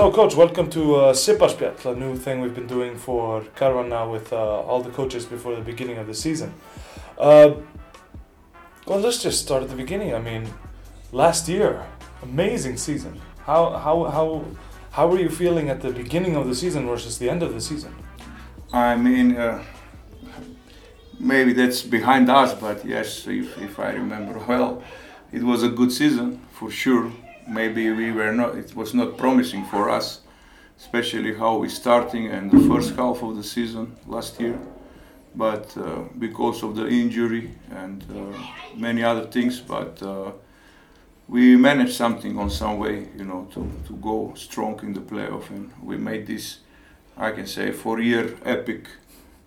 So, coach, welcome to uh, a new thing we've been doing for Karfan now with uh, all the coaches before the beginning of the season. Uh, well, let's just start at the beginning. I mean, last year, amazing season. How how how how were you feeling at the beginning of the season versus the end of the season? I mean, uh, maybe that's behind us, but yes, if, if I remember well, it was a good season for sure maybe we were not it was not promising for us especially how we starting and the first half of the season last year. But uh, because of the injury and uh, many other things but uh, we managed something on some way you know to, to go strong in the playoff. And we made this i can say four year epic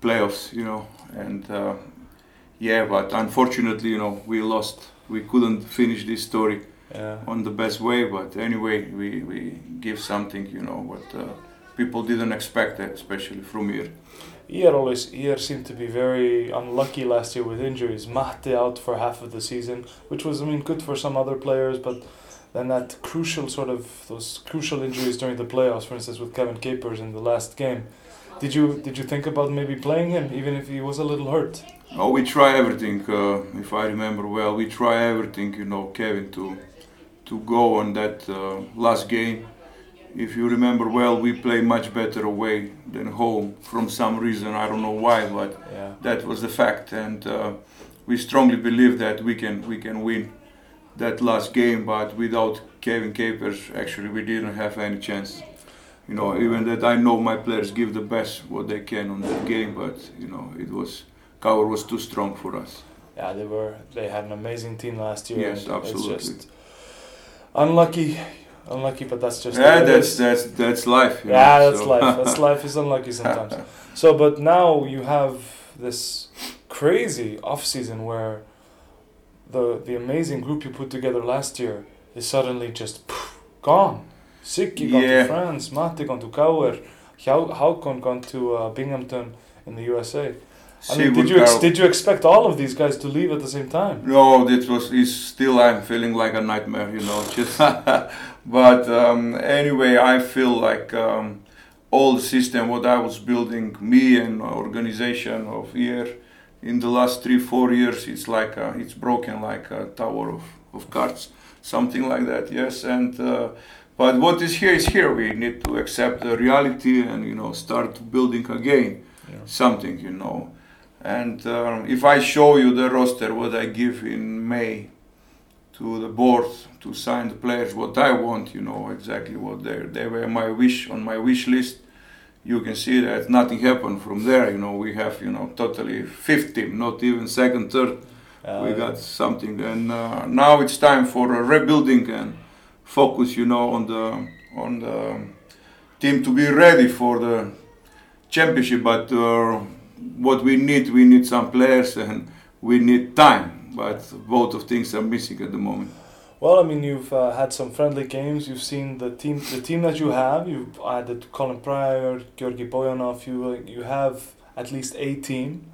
playoffs you know. And uh, yeah but unfortunately you know we lost. We couldn't finish this story Yeah. on the best way. But anyway, we, we give something, you know, what uh, people didn't expect, especially from here. ÍR always ÍR seemed to be very unlucky last year with injuries. Mahte out for half of the season, which was I mean good for some other players, but then that crucial sort of those crucial injuries during the playoffs, for instance with Kevin Capers in the last game. Did you did you think about maybe playing him even if he was a little hurt? Oh, we try everything. Uh, if I remember well, we try everything, you know, Kevin to to go on that uh, last game. If you remember well, we play much better away than home from some reason. I don't know why, but Yeah. that was the fact, and uh, we strongly believe that we can we can win that last game. But without Kevin Capers, actually, we didn't have any chance. You know, even that I know my players give the best what they can on that game, but you know, it was cover was too strong for us. Yeah, they were. They had an amazing team last year. Yes, absolutely. Unlucky, unlucky, but that's just. Yeah, the way it that's that's that's life. you Yeah, know, that's so- life. That's life is unlucky sometimes. So, but now you have this crazy off season where the the amazing group you put together last year is suddenly just poof, gone. Sikki gone Yeah. to France, Matti gone to KR, Hau- Hákon gone to uh, Binghamton in the USA. I mean, did you ex- did you expect all of these guys to leave at the same time? No, that was is still I'm feeling like a nightmare, you know. Just, but um, anyway, I feel like um, all the system what I was building, me and organization of here in the last three four years, it's like uh it's broken like a tower of, of cards, something like that. Yes, and uh, but what is here is here. We need to accept the reality and you know start building again Yeah. something, you know. And um, if I show you the roster, what I give in May to the board to sign the players, what I want, you know exactly what they they were my wish on my wish list. You can see that nothing happened from there. You know we have you know totally fifth team, not even second, third. Uh, we got something, and uh, now it's time for a rebuilding and focus. You know on the on the team to be ready for the championship. But uh, what we need, we need some players and we need time. But both of things are missing at the moment. Well, I mean, you've uh, had some friendly games. You've seen the team, the team that you have. You've added Colin Pryor, Georgi Boyanov. You uh, you have at least a team.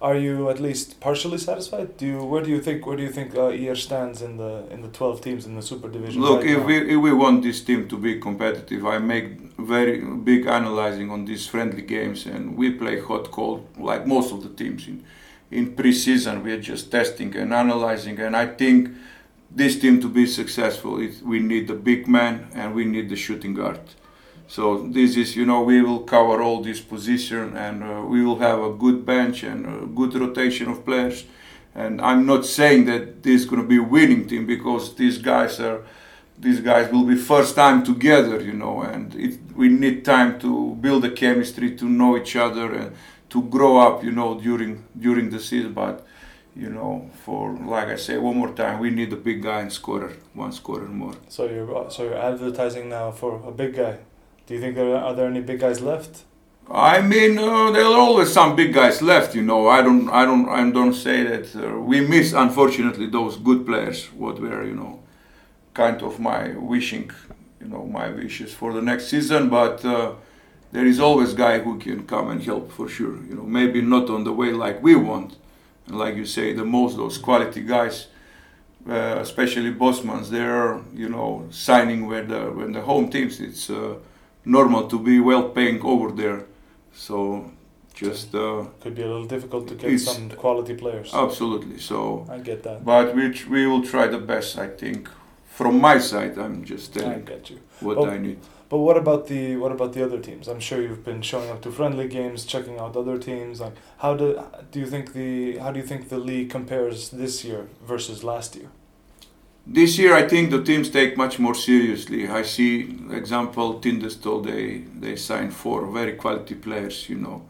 Are you at least partially satisfied? Do you where do you think where do you think uh, ER stands in the in the twelve teams in the Super Division? Look, right if now? we if we want this team to be competitive, I make very big analyzing on these friendly games, and we play hot cold like most of the teams in in pre-season. We are just testing and analyzing, and I think this team to be successful, it, we need the big man and we need the shooting guard. So this is, you know, we will cover all this position, and uh, we will have a good bench and a good rotation of players. And I'm not saying that this is going to be a winning team because these guys are these guys will be first time together, you know, and it, we need time to build a chemistry, to know each other, and to grow up, you know, during during the season. But you know, for like I say one more time, we need a big guy and scorer, one scorer more. so you're so you're advertising now for a big guy. Do you think there are, are there any big guys left? I mean, uh, there are always some big guys left. You know, I don't, I don't, I don't say that uh, we miss, unfortunately, those good players. What were, you know, kind of my wishing, you know, my wishes for the next season. But uh, there is always guy who can come and help for sure. You know, maybe not on the way like we want, and like you say, the most those quality guys. uh, especially Bosmans, they're you know signing with the when the home teams. It's uh, normal to be well paying over there, so just uh, Could be a little difficult to get some quality players. absolutely. So, I get that. but we we will try the best. I think from my side, I'm just I telling get you. what Oh. I need. But what about the what about the other teams? I'm sure you've been showing up to friendly games, checking out other teams. Like, how do do you think the how do you think the league compares this year versus last year? This year, I think the teams take much more seriously. I see, example, Tindastol, they they signed four very quality players, you know,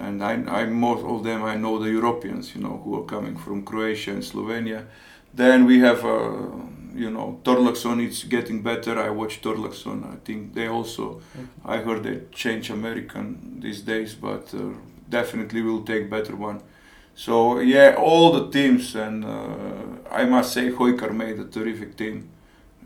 and I, I most of them I know the Europeans, you know, who are coming from Croatia and Slovenia. Then we have, uh, you know, Þorlákshöfn it's getting better. I watch Þorlákshöfn. I think they also, I heard they change American these days, but uh, definitely will take better one. So yeah, all the teams, and uh, I must say, Haukar made a terrific team.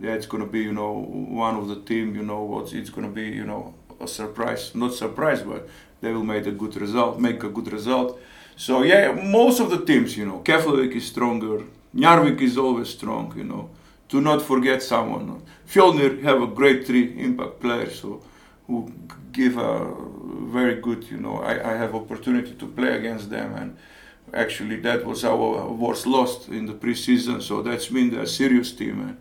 Yeah, it's gonna be you know one of the team. You know what it's gonna be. You know a surprise, not surprise, but they will make a good result, make a good result. So yeah, most of the teams, you know, Keflavik is stronger. Njarðvík is always strong. You know, do not forget someone. Fjolnir have a great three impact players so who give a very good. You know, I, I have opportunity to play against them and actually that was our worst loss in the preseason so that's been a serious team. And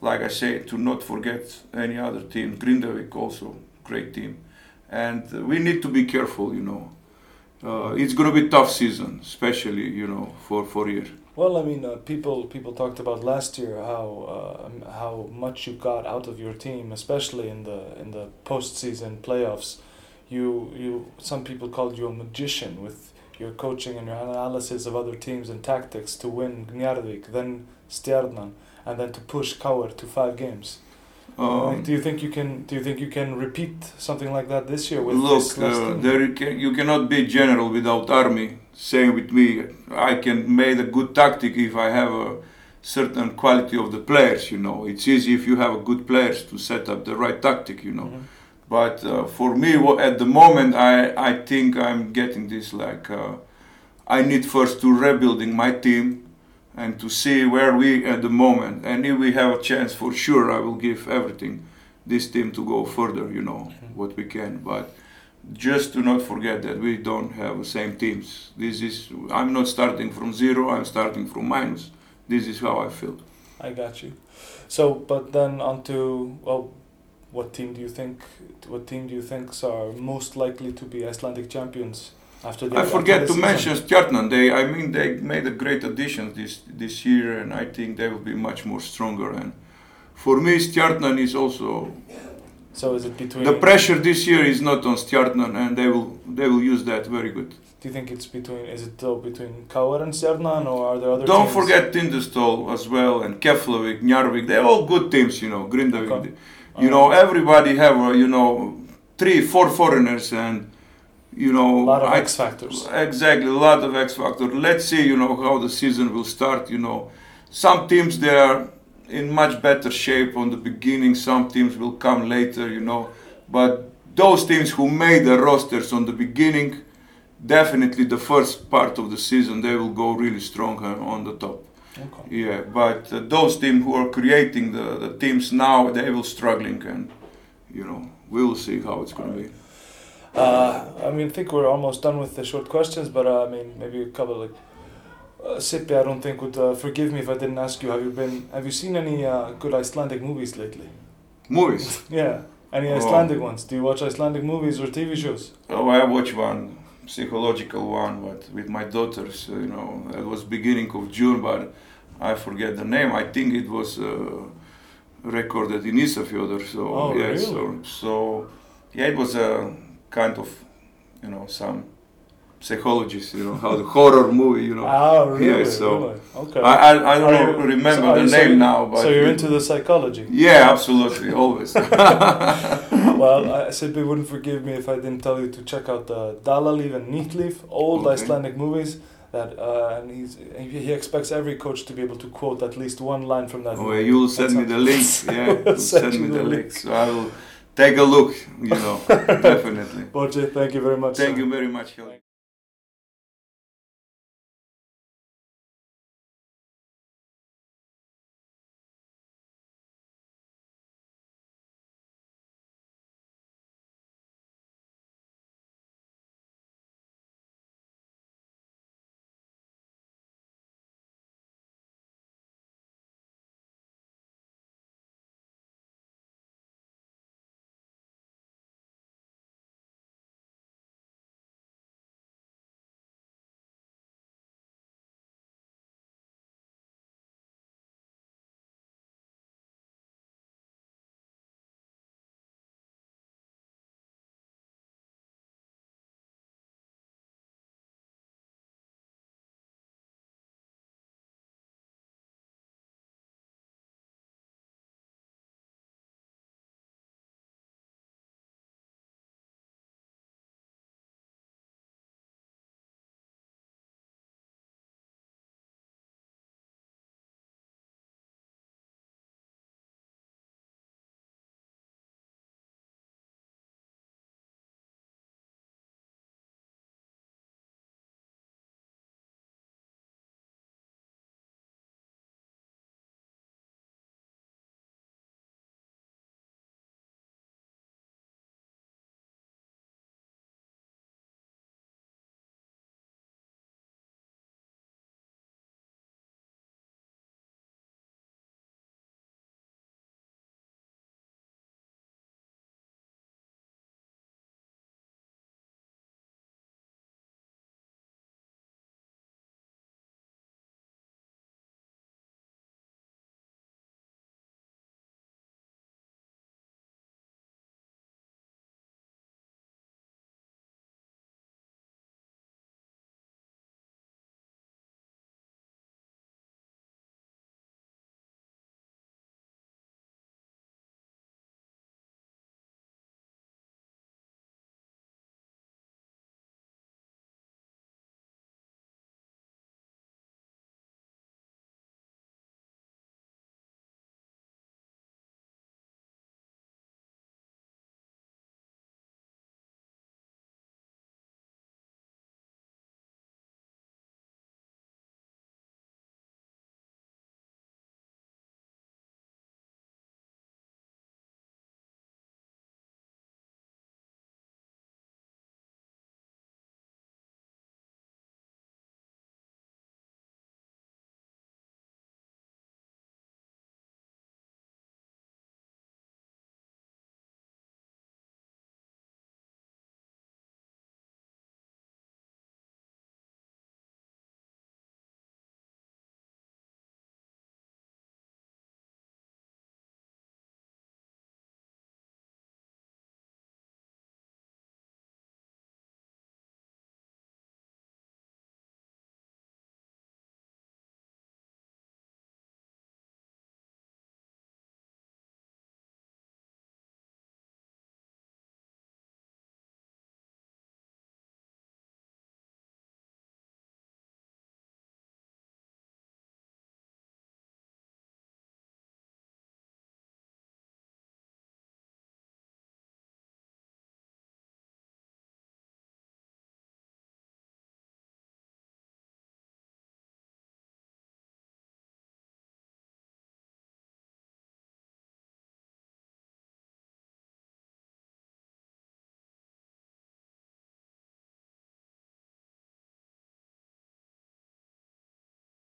like i say to not forget any other team grindavik also great team. And we need to be careful you know. Uh, it's going to be tough season especially you know for for year Well, I mean, uh, people people talked about last year how uh, how much you got out of your team, especially in the in the postseason playoffs. You you some people called you a magician with your coaching and your analysis of other teams and tactics to win Njarðvík, then Stjarnan, and then to push KR to five games. um, do you think you can do you think you can repeat something like that this year with Look, this uh, there you, can, you cannot be general without army. Same with me. I can make a good tactic if I have a certain quality of the players. You know, it's easy if you have a good players to set up the right tactic. You know, Mhm. But uh, for me, at the moment, I I think I'm getting this like uh, I need first to rebuilding my team and to see where we at the moment. And if we have a chance, for sure, I will give everything this team to go further. You know Mhm. what we can, but just to not forget that we don't have the same teams. This is I'm not starting from zero. I'm starting from minus. This is how I feel. I got you. So, but then on to well, what team do you think? What team do you think are most likely to be Icelandic champions after the? I forget to mention Stjarnan. They, I mean, they made a great addition this this year, and I think they will be much more stronger. And for me, Stjarnan is also So is it between? the pressure this year is not on Stjarnan, and they will they will use that very good. Do you think it's between? Is it though between KR and Stjarnan, or are there other? Don't teams? forget Tindastol as well, and Keflavik, Njarðvík. They're all good teams, you know. Grindavik. Okay. You know, everybody have uh, you know three, four foreigners, and you know. a lot of I- X factors. Exactly, a lot of X factor. Let's see, you know, how the season will start. You know, some teams they are in much better shape on the beginning. Some teams will come later. You know, but those teams who made the rosters on the beginning, definitely the first part of the season they will go really strong on the top. Okay. Yeah, but uh, those teams who are creating the, the teams now, they will struggling, and you know, we will see how it's going to be. Uh, I mean, I think we're almost done with the short questions, but uh, I mean, maybe a couple like. Uh, Sippe, I don't think would uh, forgive me if I didn't ask you. Have you been? Have you seen any uh, good Icelandic movies lately? Movies. Yeah, any Oh. Icelandic ones? Do you watch Icelandic movies or TV shows? Oh, I watched one psychological one, but with my daughters. uh, You know, it was beginning of June, but I forget the name. I think it was uh, recorded in Isafjordur. So Oh, yeah, really? so so yeah, it was a kind of you know some psychologist. You know how the horror movie. You know, Ah, really? Yeah, so- really? Okay. I I, I don't know, you- remember so the you- so name now, but so you're into the psychology. yeah, absolutely, always. well, I said they wouldn't forgive me if I didn't tell you to check out the Dalalíf and Nýtt líf, old Okay. Icelandic movies. That uh, and he's he he expects every coach to be able to quote at least one line from that. Oh, movie. you'll send me the link. Yeah, you'll send me the link. So I will take a look. You know, definitely. Borche, thank you very much. Thank sir. you very much. Helen.